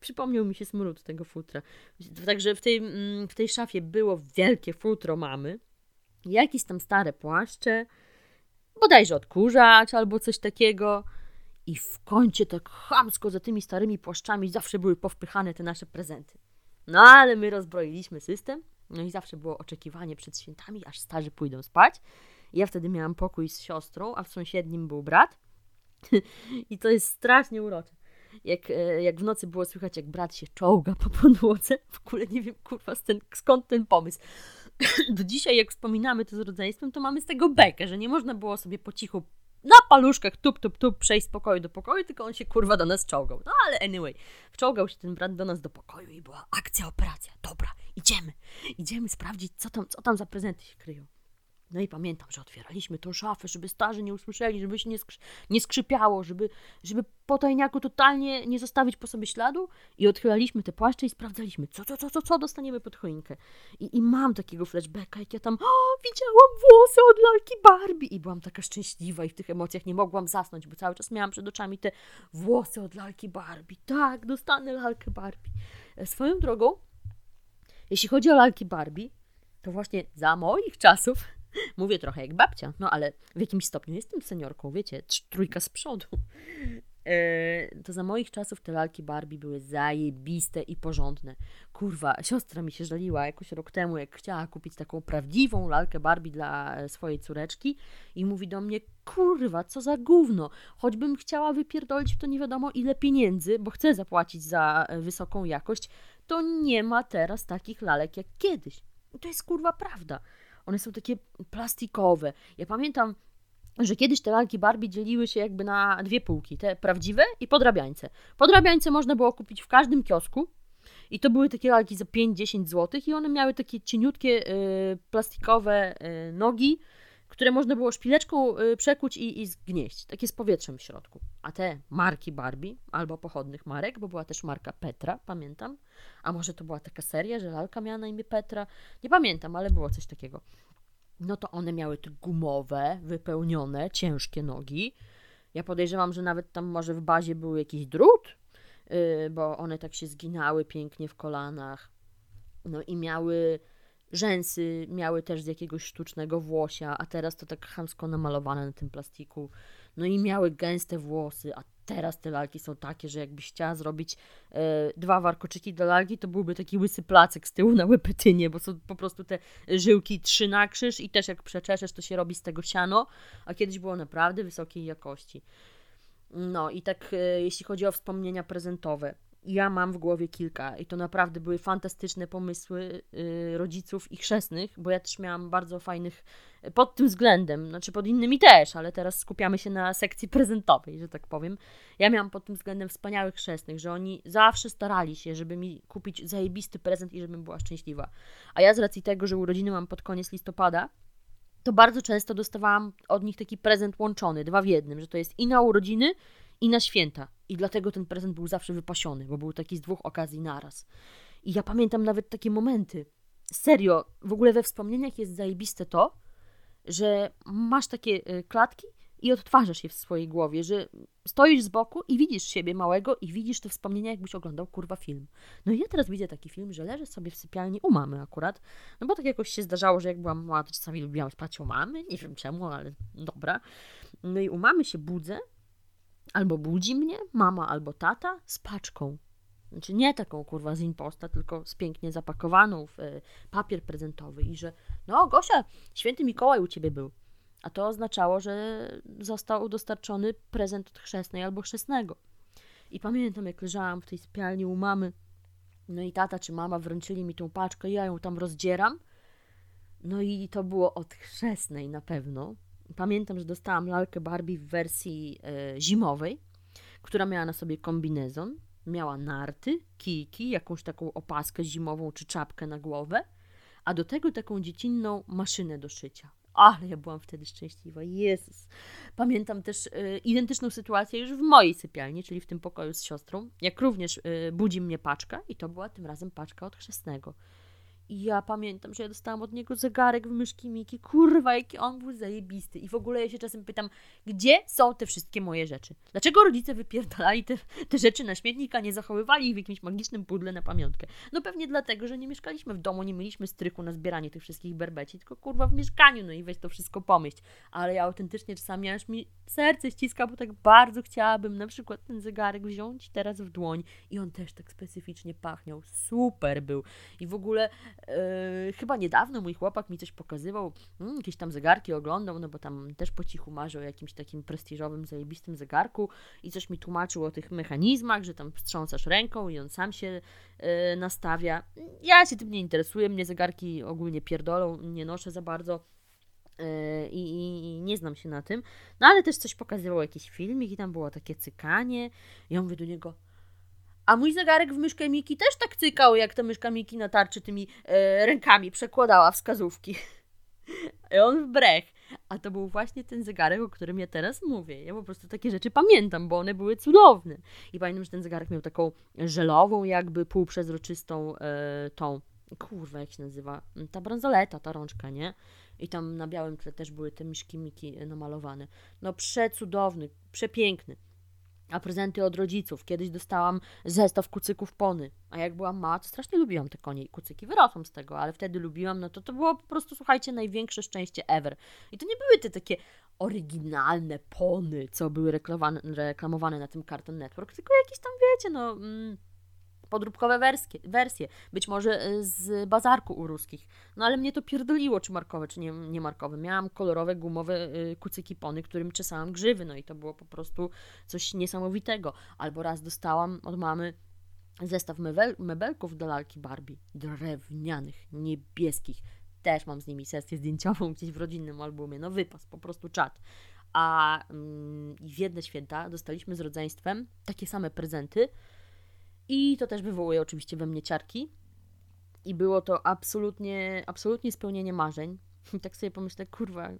Przypomniał mi się smród tego futra. Także w tej, mm, w tej szafie było wielkie futro mamy. Jakieś tam stare płaszcze. Bodajże odkurzacz albo coś takiego. I w kącie tak chamsko za tymi starymi płaszczami zawsze były powpychane te nasze prezenty. No ale my rozbroiliśmy system, no i zawsze było oczekiwanie przed świętami, aż starzy pójdą spać. ja wtedy miałam pokój z siostrą, a w sąsiednim był brat. I to jest strasznie urocze. Jak, e, jak w nocy było słychać, jak brat się czołga po podłodze. W ogóle nie wiem, kurwa, skąd ten pomysł. Do dzisiaj, jak wspominamy to z rodzeństwem, to mamy z tego bekę, że nie można było sobie po cichu na paluszkach tup, tup, tup przejść z pokoju do pokoju, tylko on się kurwa do nas czołgał. No ale anyway, wczołgał się ten brat do nas do pokoju i była akcja, operacja. Dobra, idziemy. Idziemy sprawdzić, co tam, co tam za prezenty się kryją. No i pamiętam, że otwieraliśmy tą szafę, żeby starzy nie usłyszeli, żeby się nie, skrzy nie skrzypiało, żeby, żeby po tajniaku totalnie nie zostawić po sobie śladu i odchylaliśmy te płaszcze i sprawdzaliśmy, co, co, co, co, co dostaniemy pod choinkę. I, I mam takiego flashbacka, jak ja tam o, widziałam włosy od lalki Barbie i byłam taka szczęśliwa i w tych emocjach nie mogłam zasnąć, bo cały czas miałam przed oczami te włosy od lalki Barbie. Tak, dostanę lalkę Barbie. E, swoją drogą, jeśli chodzi o lalki Barbie, to właśnie za moich czasów Mówię trochę jak babcia, no ale w jakimś stopniu jestem seniorką, wiecie, trójka z przodu. E, to za moich czasów te lalki Barbie były zajebiste i porządne. Kurwa, siostra mi się żaliła jakoś rok temu, jak chciała kupić taką prawdziwą lalkę Barbie dla e, swojej córeczki i mówi do mnie, kurwa, co za gówno, choćbym chciała wypierdolić w to nie wiadomo ile pieniędzy, bo chcę zapłacić za e, wysoką jakość, to nie ma teraz takich lalek jak kiedyś. To jest kurwa prawda. One są takie plastikowe. Ja pamiętam, że kiedyś te lalki Barbie dzieliły się jakby na dwie półki, te prawdziwe i podrabiańce. Podrabiańce można było kupić w każdym kiosku i to były takie lalki za 5-10 zł i one miały takie cieniutkie y, plastikowe y, nogi, które można było szpileczką y, przekuć i, i zgnieść, takie z powietrzem w środku. A te marki Barbie, albo pochodnych marek, bo była też marka Petra, pamiętam, a może to była taka seria, że lalka miała na imię Petra, nie pamiętam, ale było coś takiego. No to one miały te gumowe, wypełnione, ciężkie nogi. Ja podejrzewam, że nawet tam może w bazie był jakiś drut, yy, bo one tak się zginały pięknie w kolanach. No i miały rzęsy, miały też z jakiegoś sztucznego włosia, a teraz to tak chamsko namalowane na tym plastiku. No i miały gęste włosy, a teraz te lalki są takie, że jakbyś chciała zrobić e, dwa warkoczyki do lalki, to byłby taki łysy placek z tyłu na łepetynie, bo są po prostu te żyłki trzy na krzyż i też jak przeczeszesz, to się robi z tego siano, a kiedyś było naprawdę wysokiej jakości. No i tak e, jeśli chodzi o wspomnienia prezentowe, ja mam w głowie kilka i to naprawdę były fantastyczne pomysły y, rodziców i chrzestnych, bo ja też miałam bardzo fajnych y, pod tym względem, znaczy pod innymi też, ale teraz skupiamy się na sekcji prezentowej, że tak powiem. Ja miałam pod tym względem wspaniałych chrzestnych, że oni zawsze starali się, żeby mi kupić zajebisty prezent i żebym była szczęśliwa. A ja z racji tego, że urodziny mam pod koniec listopada, to bardzo często dostawałam od nich taki prezent łączony, dwa w jednym, że to jest i na urodziny, i na święta. I dlatego ten prezent był zawsze wypasiony, bo był taki z dwóch okazji naraz. I ja pamiętam nawet takie momenty. Serio, w ogóle we wspomnieniach jest zajebiste to, że masz takie y, klatki i odtwarzasz je w swojej głowie, że stoisz z boku i widzisz siebie małego i widzisz te wspomnienia, jakbyś oglądał kurwa film. No i ja teraz widzę taki film, że leżę sobie w sypialni u mamy akurat, no bo tak jakoś się zdarzało, że jak byłam mała, to czasami lubiłam spać u mamy, nie wiem czemu, ale dobra. No i u mamy się budzę albo budzi mnie mama albo tata z paczką. Znaczy nie taką kurwa z imposta, tylko z pięknie zapakowaną w y, papier prezentowy i że no Gosia, święty Mikołaj u ciebie był. A to oznaczało, że został dostarczony prezent od chrzestnej albo chrzestnego. I pamiętam, jak leżałam w tej sypialni u mamy, no i tata czy mama wręczyli mi tą paczkę, ja ją tam rozdzieram. No i to było od chrzestnej na pewno. Pamiętam, że dostałam lalkę Barbie w wersji e, zimowej, która miała na sobie kombinezon, miała narty, kijki, jakąś taką opaskę zimową czy czapkę na głowę, a do tego taką dziecinną maszynę do szycia. Ale ja byłam wtedy szczęśliwa. Jezus. Pamiętam też y, identyczną sytuację już w mojej sypialni, czyli w tym pokoju z siostrą, jak również y, budzi mnie paczka i to była tym razem paczka od chrzestnego. I ja pamiętam, że ja dostałam od niego zegarek w myszki Miki. Kurwa, jaki on był zajebisty. I w ogóle ja się czasem pytam, gdzie są te wszystkie moje rzeczy? Dlaczego rodzice wypierdalali te, te rzeczy na śmietnik, a nie zachowywali ich w jakimś magicznym pudle na pamiątkę? No pewnie dlatego, że nie mieszkaliśmy w domu, nie mieliśmy strychu na zbieranie tych wszystkich berbeci, tylko kurwa w mieszkaniu, no i weź to wszystko pomyśl. Ale ja autentycznie czasami aż mi serce ściska, bo tak bardzo chciałabym na przykład ten zegarek wziąć teraz w dłoń i on też tak specyficznie pachniał. Super był. I w ogóle Yy, chyba niedawno mój chłopak mi coś pokazywał, hmm, jakieś tam zegarki oglądał, no bo tam też po cichu marzył o jakimś takim prestiżowym, zajebistym zegarku i coś mi tłumaczył o tych mechanizmach, że tam wstrząsasz ręką i on sam się yy, nastawia. Ja się tym nie interesuję, mnie zegarki ogólnie pierdolą, nie noszę za bardzo. Yy, I, i, nie znam się na tym. No ale też coś pokazywał jakiś filmik i tam było takie cykanie. I ja mówię do niego, a mój zegarek w myszkę Miki też tak cykał, jak ta myszka Miki na tarczy tymi e, rękami przekładała wskazówki. I on w brech. A to był właśnie ten zegarek, o którym ja teraz mówię. Ja po prostu takie rzeczy pamiętam, bo one były cudowne. I pamiętam, że ten zegarek miał taką żelową, jakby półprzezroczystą e, tą, kurwa, jak się nazywa, ta bransoleta, ta rączka, nie? I tam na białym tle też były te myszki Miki namalowane. No przecudowny, przepiękny. A prezenty od rodziców. Kiedyś dostałam zestaw kucyków pony. A jak byłam mała, to strasznie lubiłam te konie i kucyki. Wyrosłam z tego, ale wtedy lubiłam, no to to było po prostu, słuchajcie, największe szczęście ever. I to nie były te takie oryginalne pony, co były reklamowane na tym Cartoon Network, tylko jakieś tam, wiecie, no... Mm, podróbkowe wersje, wersje, być może e, z bazarku u ruskich. No ale mnie to pierdoliło, czy markowe, czy nie, nie markowe. Miałam kolorowe, gumowe e, kucyki pony, którym czesałam grzywy, no i to było po prostu coś niesamowitego. Albo raz dostałam od mamy zestaw mebel, mebelków do lalki Barbie. Drewnianych, niebieskich. Też mam z nimi sesję zdjęciową gdzieś w rodzinnym albumie. No wypas, po prostu czat. A mm, w jedne święta dostaliśmy z rodzeństwem takie same prezenty. I to też wywołuje oczywiście we mnie ciarki. I było to absolutnie, absolutnie spełnienie marzeń. I tak sobie pomyślę, kurwa,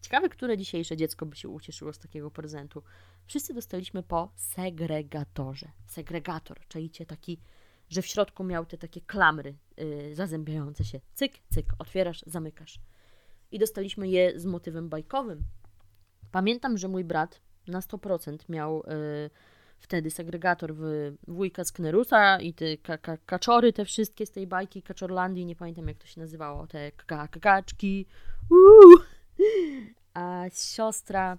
ciekawe, które dzisiejsze dziecko by się ucieszyło z takiego prezentu. Wszyscy dostaliśmy po segregatorze. Segregator, czajcie taki, że w środku miał te takie klamry yy, zazębiające się. Cyk, cyk, otwierasz, zamykasz. I dostaliśmy je z motywem bajkowym. Pamiętam, że mój brat na 100% miał yy, wtedy segregator w wujka z Knerusa i te ka ka kaczory, te wszystkie z tej bajki Kaczorlandii, nie pamiętam jak to się nazywało, te kakaczki. A siostra,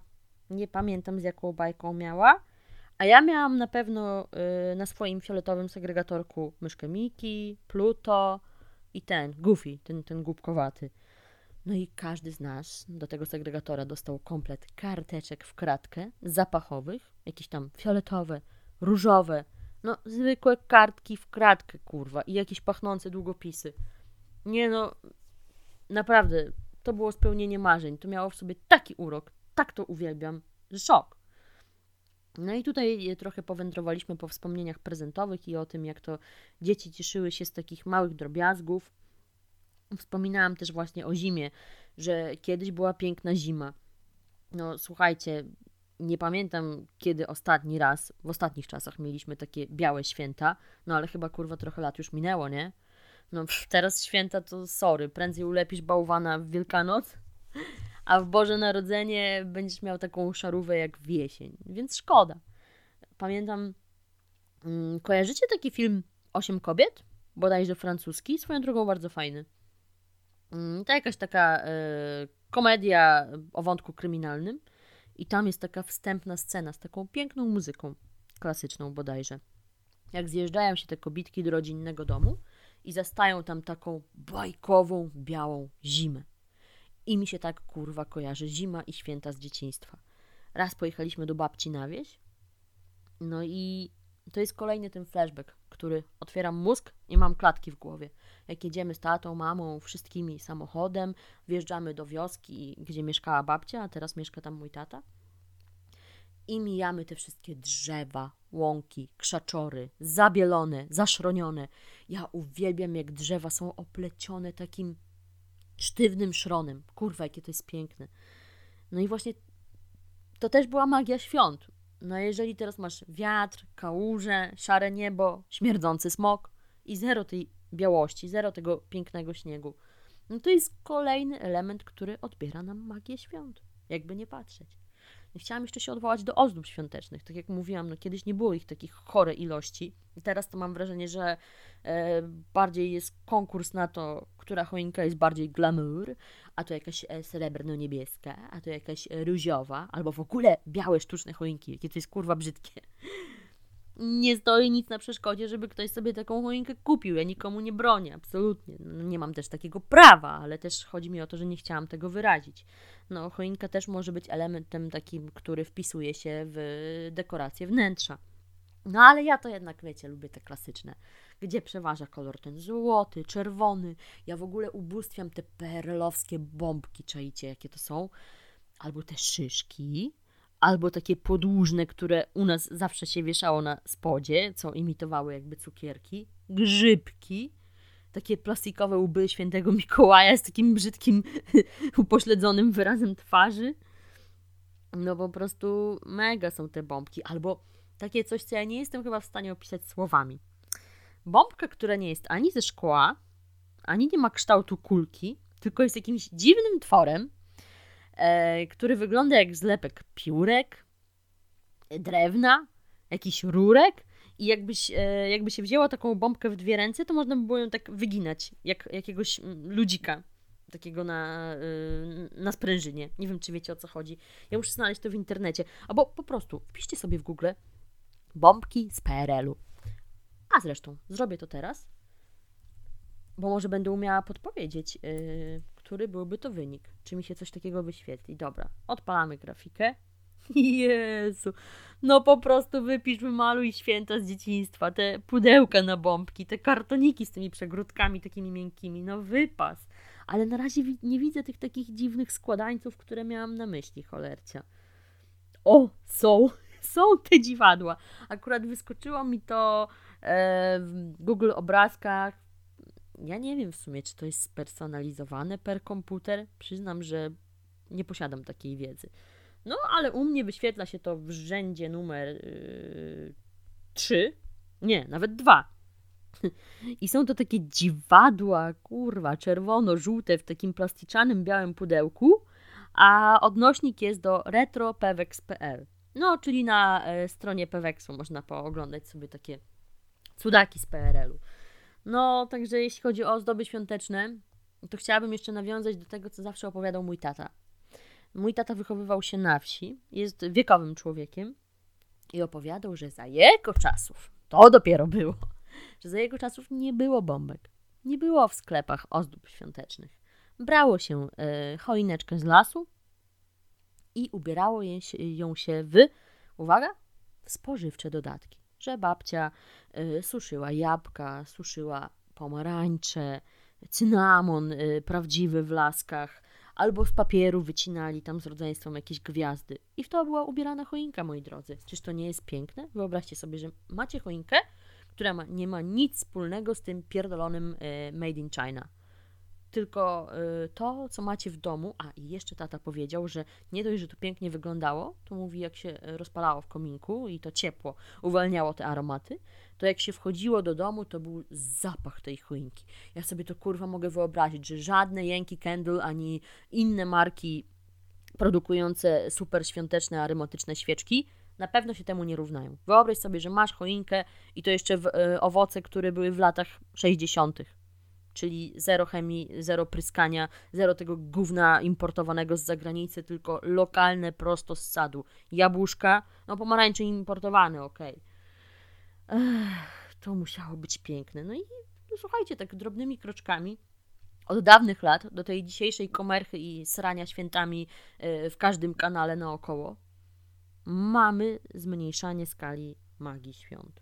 nie pamiętam z jaką bajką miała, a ja miałam na pewno y, na swoim fioletowym segregatorku myszkę Miki, Pluto i ten, Goofy, ten, ten głupkowaty. No i każdy z nas do tego segregatora dostał komplet karteczek w kratkę, zapachowych, jakieś tam fioletowe, różowe, no zwykłe kartki w kratkę, kurwa, i jakieś pachnące długopisy. Nie no, naprawdę, to było spełnienie marzeń. To miało w sobie taki urok, tak to uwielbiam, że szok. No i tutaj trochę powędrowaliśmy po wspomnieniach prezentowych i o tym, jak to dzieci cieszyły się z takich małych drobiazgów. Wspominałam też właśnie o zimie, że kiedyś była piękna zima. No słuchajcie, nie pamiętam kiedy ostatni raz, w ostatnich czasach mieliśmy takie białe święta, no ale chyba kurwa trochę lat już minęło, nie? No teraz święta to sorry, prędzej ulepisz bałwana w Wielkanoc, a w Boże Narodzenie będziesz miał taką szarówę jak w jesień, więc szkoda. Pamiętam, mm, kojarzycie taki film Osiem kobiet? Bodajże francuski, swoją drogą bardzo fajny. Mm, to jakaś taka y, komedia o wątku kryminalnym i tam jest taka wstępna scena z taką piękną muzyką, klasyczną bodajże. Jak zjeżdżają się te kobitki do rodzinnego domu i zastają tam taką bajkową, białą zimę. I mi się tak kurwa kojarzy zima i święta z dzieciństwa. Raz pojechaliśmy do babci na wieś, no i to jest kolejny ten flashback, który otwieram mózg i mam klatki w głowie. Jak jedziemy z tatą, mamą, wszystkimi samochodem, wjeżdżamy do wioski, gdzie mieszkała babcia, a teraz mieszka tam mój tata. I mijamy te wszystkie drzewa, łąki, krzaczory, zabielone, zaszronione. Ja uwielbiam, jak drzewa są oplecione takim sztywnym szronem. Kurwa, jakie to jest piękne. No i właśnie to też była magia świąt. No jeżeli teraz masz wiatr, kałuże, szare niebo, śmierdzący smok i zero tej białości, zero tego pięknego śniegu, no to jest kolejny element, który odbiera nam magię świąt. Jakby nie patrzeć. Chciałam jeszcze się odwołać do ozdób świątecznych. Tak jak mówiłam, no kiedyś nie było ich takich chore ilości. Teraz to mam wrażenie, że e, bardziej jest konkurs na to, która choinka jest bardziej glamour, a to jakaś e, srebrno-niebieska, a to jakaś różowa, albo w ogóle białe sztuczne choinki, jakie to jest kurwa brzydkie nie stoi nic na przeszkodzie, żeby ktoś sobie taką choinkę kupił. Ja nikomu nie bronię, absolutnie. No, nie mam też takiego prawa, ale też chodzi mi o to, że nie chciałam tego wyrazić. No, choinka też może być elementem takim, który wpisuje się w dekorację wnętrza. No ale ja to jednak, wiecie, lubię te klasyczne, gdzie przeważa kolor ten złoty, czerwony. Ja w ogóle ubóstwiam te perlowskie bombki, czajcie, jakie to są. Albo te szyszki, albo takie podłużne, które u nas zawsze się wieszało na spodzie, co imitowały jakby cukierki, grzybki, takie plastikowe łby świętego Mikołaja z takim brzydkim, upośledzonym wyrazem twarzy. No po prostu mega są te bombki, albo takie coś, co ja nie jestem chyba w stanie opisać słowami. Bombka, która nie jest ani ze szkła, ani nie ma kształtu kulki, tylko jest jakimś dziwnym tworem, e, który wygląda jak zlepek piórek, drewna, jakiś rurek i jakbyś, e, jakby się wzięła taką bombkę w dwie ręce, to można by było ją tak wyginać, jak jakiegoś ludzika takiego na, y, na sprężynie. Nie wiem, czy wiecie o co chodzi. Ja muszę znaleźć to w internecie. Albo po prostu wpiszcie sobie w Google bombki z PRL-u. A zresztą, zrobię to teraz, bo może będę umiała podpowiedzieć, yy, który byłby to wynik. Czy mi się coś takiego wyświetli? Dobra, odpalamy grafikę. Jezu. No po prostu wypisz, wymaluj święta z dzieciństwa, te pudełka na bombki, te kartoniki z tymi przegródkami takimi miękkimi, no wypas. Ale na razie nie widzę tych takich dziwnych składańców, które miałam na myśli, cholercia. O, są, są te dziwadła. Akurat wyskoczyło mi to w Google obrazkach. Ja nie wiem w sumie, czy to jest spersonalizowane per komputer. Przyznam, że nie posiadam takiej wiedzy. No, ale u mnie wyświetla się to w rzędzie numer yy, 3. Nie, nawet 2. I są to takie dziwadła, kurwa, czerwono-żółte w takim plasticzanym białym pudełku, a odnośnik jest do retropewex.pl. No, czyli na e, stronie Peweksu można pooglądać sobie takie cudaki z PRL-u. No, także jeśli chodzi o ozdoby świąteczne, to chciałabym jeszcze nawiązać do tego, co zawsze opowiadał mój tata. Mój tata wychowywał się na wsi, jest wiekowym człowiekiem i opowiadał, że za jego czasów, to dopiero było, że za jego czasów nie było bombek, nie było w sklepach ozdób świątecznych. Brało się y, choineczkę z lasu i ubierało ją się w, uwaga, spożywcze dodatki. Że babcia y, suszyła jabłka, suszyła pomarańcze, cynamon y, prawdziwy w laskach, albo z papieru wycinali tam z rodzeństwem jakieś gwiazdy. I w to była ubierana choinka, moi drodzy. Czyż to nie jest piękne? Wyobraźcie sobie, że macie choinkę, która ma, nie ma nic wspólnego z tym pierdolonym e, Made in China tylko y, to, co macie w domu, a i jeszcze tata powiedział, że nie dość, że to pięknie wyglądało, to mówi, jak się rozpalało w kominku i to ciepło uwalniało te aromaty, to jak się wchodziło do domu, to był zapach tej choinki. Ja sobie to kurwa mogę wyobrazić, że żadne Yankee Candle ani inne marki produkujące super świąteczne, aromatyczne świeczki na pewno się temu nie równają. Wyobraź sobie, że masz choinkę i to jeszcze w, y, owoce, które były w latach 60 czyli zero chemii, zero pryskania, zero tego gówna importowanego z zagranicy, tylko lokalne prosto z sadu. Jabłuszka, no pomarańcze importowane, okej. Okay. To musiało być piękne. No i no, słuchajcie, tak drobnymi kroczkami od dawnych lat do tej dzisiejszej komerchy i srania świętami e, w każdym kanale naokoło mamy zmniejszanie skali magii świąt.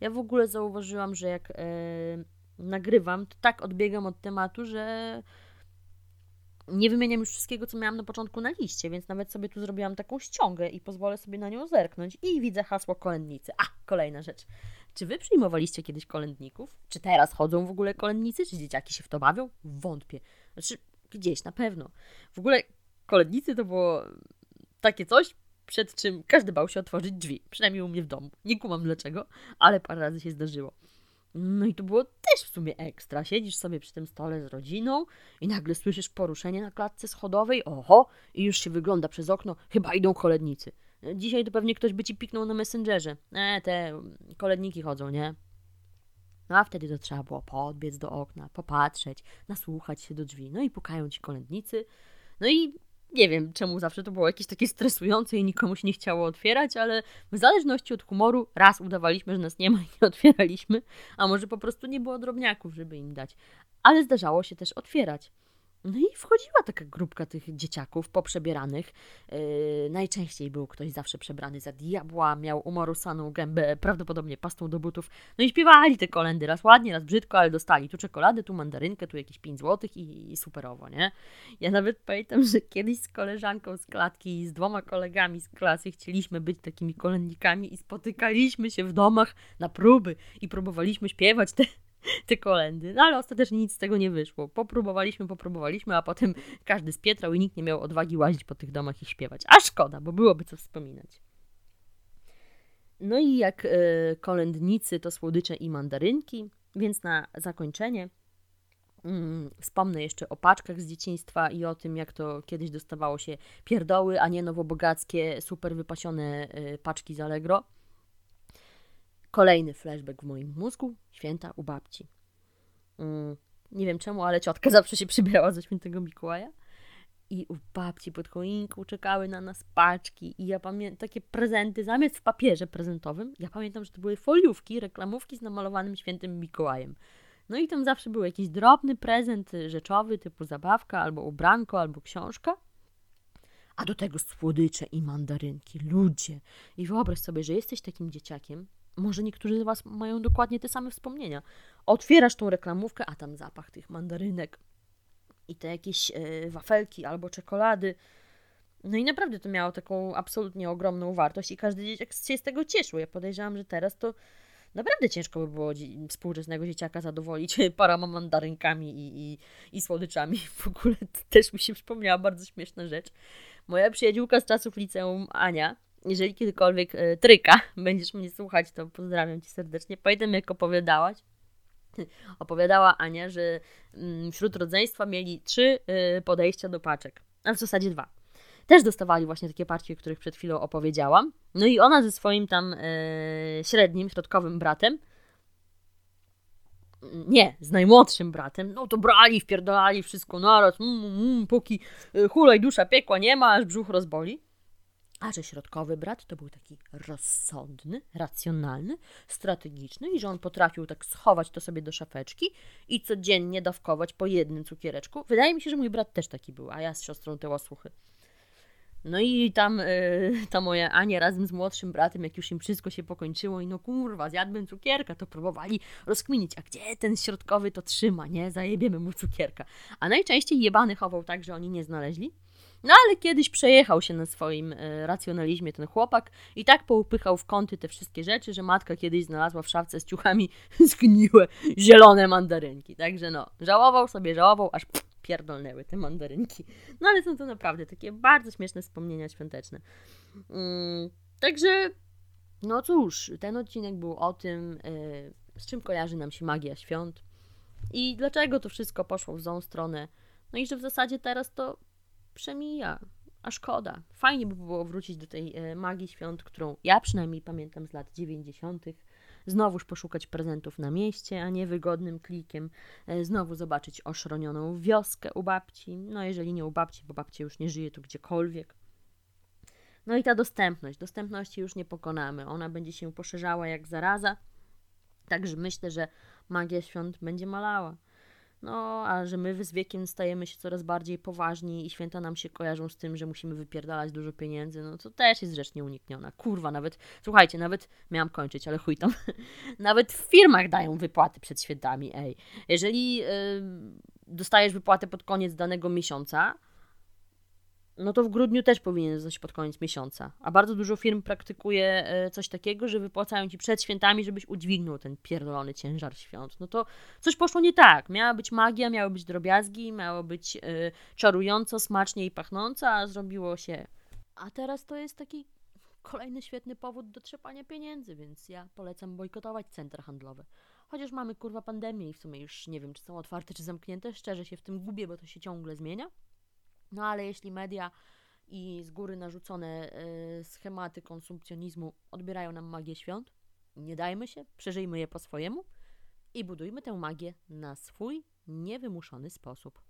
Ja w ogóle zauważyłam, że jak e, nagrywam, to tak odbiegam od tematu, że nie wymieniam już wszystkiego, co miałam na początku na liście, więc nawet sobie tu zrobiłam taką ściągę i pozwolę sobie na nią zerknąć i widzę hasło kolędnicy. A, kolejna rzecz. Czy wy przyjmowaliście kiedyś kolędników? Czy teraz chodzą w ogóle kolędnicy? Czy dzieciaki się w to bawią? Wątpię. Znaczy, gdzieś na pewno. W ogóle kolędnicy to było takie coś, przed czym każdy bał się otworzyć drzwi. Przynajmniej u mnie w domu. Nie kumam dlaczego, ale parę razy się zdarzyło. No i to było też w sumie ekstra. Siedzisz sobie przy tym stole z rodziną i nagle słyszysz poruszenie na klatce schodowej. Oho, i już się wygląda przez okno. Chyba idą kolednicy. Dzisiaj to pewnie ktoś by ci piknął na Messengerze. E, te koledniki chodzą, nie? No a wtedy to trzeba było podbiec do okna, popatrzeć, nasłuchać się do drzwi. No i pukają ci kolędnicy. No i nie wiem, czemu zawsze to było jakieś takie stresujące i nikomu się nie chciało otwierać, ale w zależności od humoru raz udawaliśmy, że nas nie ma i nie otwieraliśmy, a może po prostu nie było drobniaków, żeby im dać. Ale zdarzało się też otwierać. No i wchodziła taka grupka tych dzieciaków poprzebieranych. Yy, najczęściej był ktoś zawsze przebrany za diabła, miał umarusaną gębę, prawdopodobnie pastą do butów. No i śpiewali te kolendy, raz ładnie, raz brzydko, ale dostali tu czekoladę, tu mandarynkę, tu jakieś 5 złotych i, i superowo, nie? Ja nawet pamiętam, że kiedyś z koleżanką z klatki i z dwoma kolegami z klasy chcieliśmy być takimi kolędnikami i spotykaliśmy się w domach na próby i próbowaliśmy śpiewać te te kolendy. No ale ostatecznie nic z tego nie wyszło. Popróbowaliśmy, popróbowaliśmy, a potem każdy spietrał i nikt nie miał odwagi łazić po tych domach i śpiewać. A szkoda, bo byłoby co wspominać. No i jak y, kolędnicy to słodycze i mandarynki, więc na zakończenie mm, wspomnę jeszcze o paczkach z dzieciństwa i o tym, jak to kiedyś dostawało się pierdoły, a nie nowobogackie, super wypasione y, paczki z Allegro. Kolejny flashback w moim mózgu. Święta u babci. Mm, nie wiem czemu, ale ciotka zawsze się przybierała ze świętego Mikołaja. I u babci pod choinką czekały na nas paczki. I ja pamiętam takie prezenty, zamiast w papierze prezentowym, ja pamiętam, że to były foliówki, reklamówki z namalowanym świętym Mikołajem. No i tam zawsze był jakiś drobny prezent rzeczowy, typu zabawka, albo ubranko, albo książka. A do tego słodycze i mandarynki. Ludzie. I wyobraź sobie, że jesteś takim dzieciakiem. Może niektórzy z Was mają dokładnie te same wspomnienia. Otwierasz tą reklamówkę, a tam zapach tych mandarynek i te jakieś e, wafelki albo czekolady. No i naprawdę to miało taką absolutnie ogromną wartość i każdy dzieciak się z tego cieszył. Ja podejrzewam, że teraz to naprawdę ciężko by było współczesnego dzieciaka zadowolić paroma mandarynkami i, i, i słodyczami. W ogóle też mi się przypomniała bardzo śmieszna rzecz. Moja przyjaciółka z czasów liceum, Ania, jeżeli kiedykolwiek e, tryka, będziesz mnie słuchać, to pozdrawiam Cię serdecznie. Pamiętam, jak opowiadałaś, opowiadała Ania, że mm, wśród rodzeństwa mieli trzy e, podejścia do paczek, a w zasadzie dwa. Też dostawali właśnie takie paczki, o których przed chwilą opowiedziałam. No i ona ze swoim tam e, średnim, środkowym bratem nie, z najmłodszym bratem, no to brali, wpierdolali wszystko naraz, mm, mm, mm póki hulaj dusza piekła nie ma, aż brzuch rozboli. A że środkowy brat to był taki rozsądny, racjonalny, strategiczny i że on potrafił tak schować to sobie do szafeczki i codziennie dawkować po jednym cukiereczku. Wydaje mi się, że mój brat też taki był, a ja z siostrą te łasłuchy. No i tam y, ta moja Ania razem z młodszym bratem, jak już im wszystko się pokończyło i no kurwa, zjadłem cukierka, to próbowali rozkminić, a gdzie ten środkowy to trzyma, nie? Zajebiemy mu cukierka. A najczęściej jebany chował tak, że oni nie znaleźli. No ale kiedyś przejechał się na swoim e, racjonalizmie ten chłopak i tak poupychał w kąty te wszystkie rzeczy, że matka kiedyś znalazła w szafce z ciuchami zgniłe, zielone mandarynki. Także no, żałował sobie, żałował, aż pierdolnęły te mandarynki. No ale są to naprawdę takie bardzo śmieszne wspomnienia świąteczne. Mm, także, no cóż, ten odcinek był o tym, e, z czym kojarzy nam się magia świąt i dlaczego to wszystko poszło w złą stronę. No i że w zasadzie teraz to przemija, a szkoda. Fajnie by było wrócić do tej e, magii świąt, którą ja przynajmniej pamiętam z lat 90. Znowuż poszukać prezentów na mieście, a nie wygodnym klikiem. E, znowu zobaczyć oszronioną wioskę u babci. No, jeżeli nie u babci, bo babcia już nie żyje, to gdziekolwiek. No i ta dostępność. Dostępności już nie pokonamy. Ona będzie się poszerzała jak zaraza. Także myślę, że magia świąt będzie malała. No, a że my z wiekiem stajemy się coraz bardziej poważni i święta nam się kojarzą z tym, że musimy wypierdalać dużo pieniędzy, no to też jest rzecz nieunikniona. Kurwa, nawet, słuchajcie, nawet, miałam kończyć, ale chuj tam, nawet w firmach dają wypłaty przed świętami, ej. Jeżeli yy, dostajesz wypłatę pod koniec danego miesiąca, no to w grudniu też powinien zostać pod koniec miesiąca. A bardzo dużo firm praktykuje e, coś takiego, że wypłacają ci przed świętami, żebyś udźwignął ten pierdolony ciężar świąt. No to coś poszło nie tak. Miała być magia, miały być drobiazgi, miało być y, czarująco, smacznie i pachnąco, a zrobiło się. A teraz to jest taki kolejny świetny powód do trzepania pieniędzy, więc ja polecam bojkotować centra handlowe. Chociaż mamy kurwa pandemię i w sumie już nie wiem, czy są otwarte, czy zamknięte. Szczerze się w tym gubię, bo to się ciągle zmienia. No ale jeśli media i z góry narzucone y, schematy konsumpcjonizmu odbierają nam magię świąt, nie dajmy się, przeżyjmy je po swojemu i budujmy tę magię na swój niewymuszony sposób.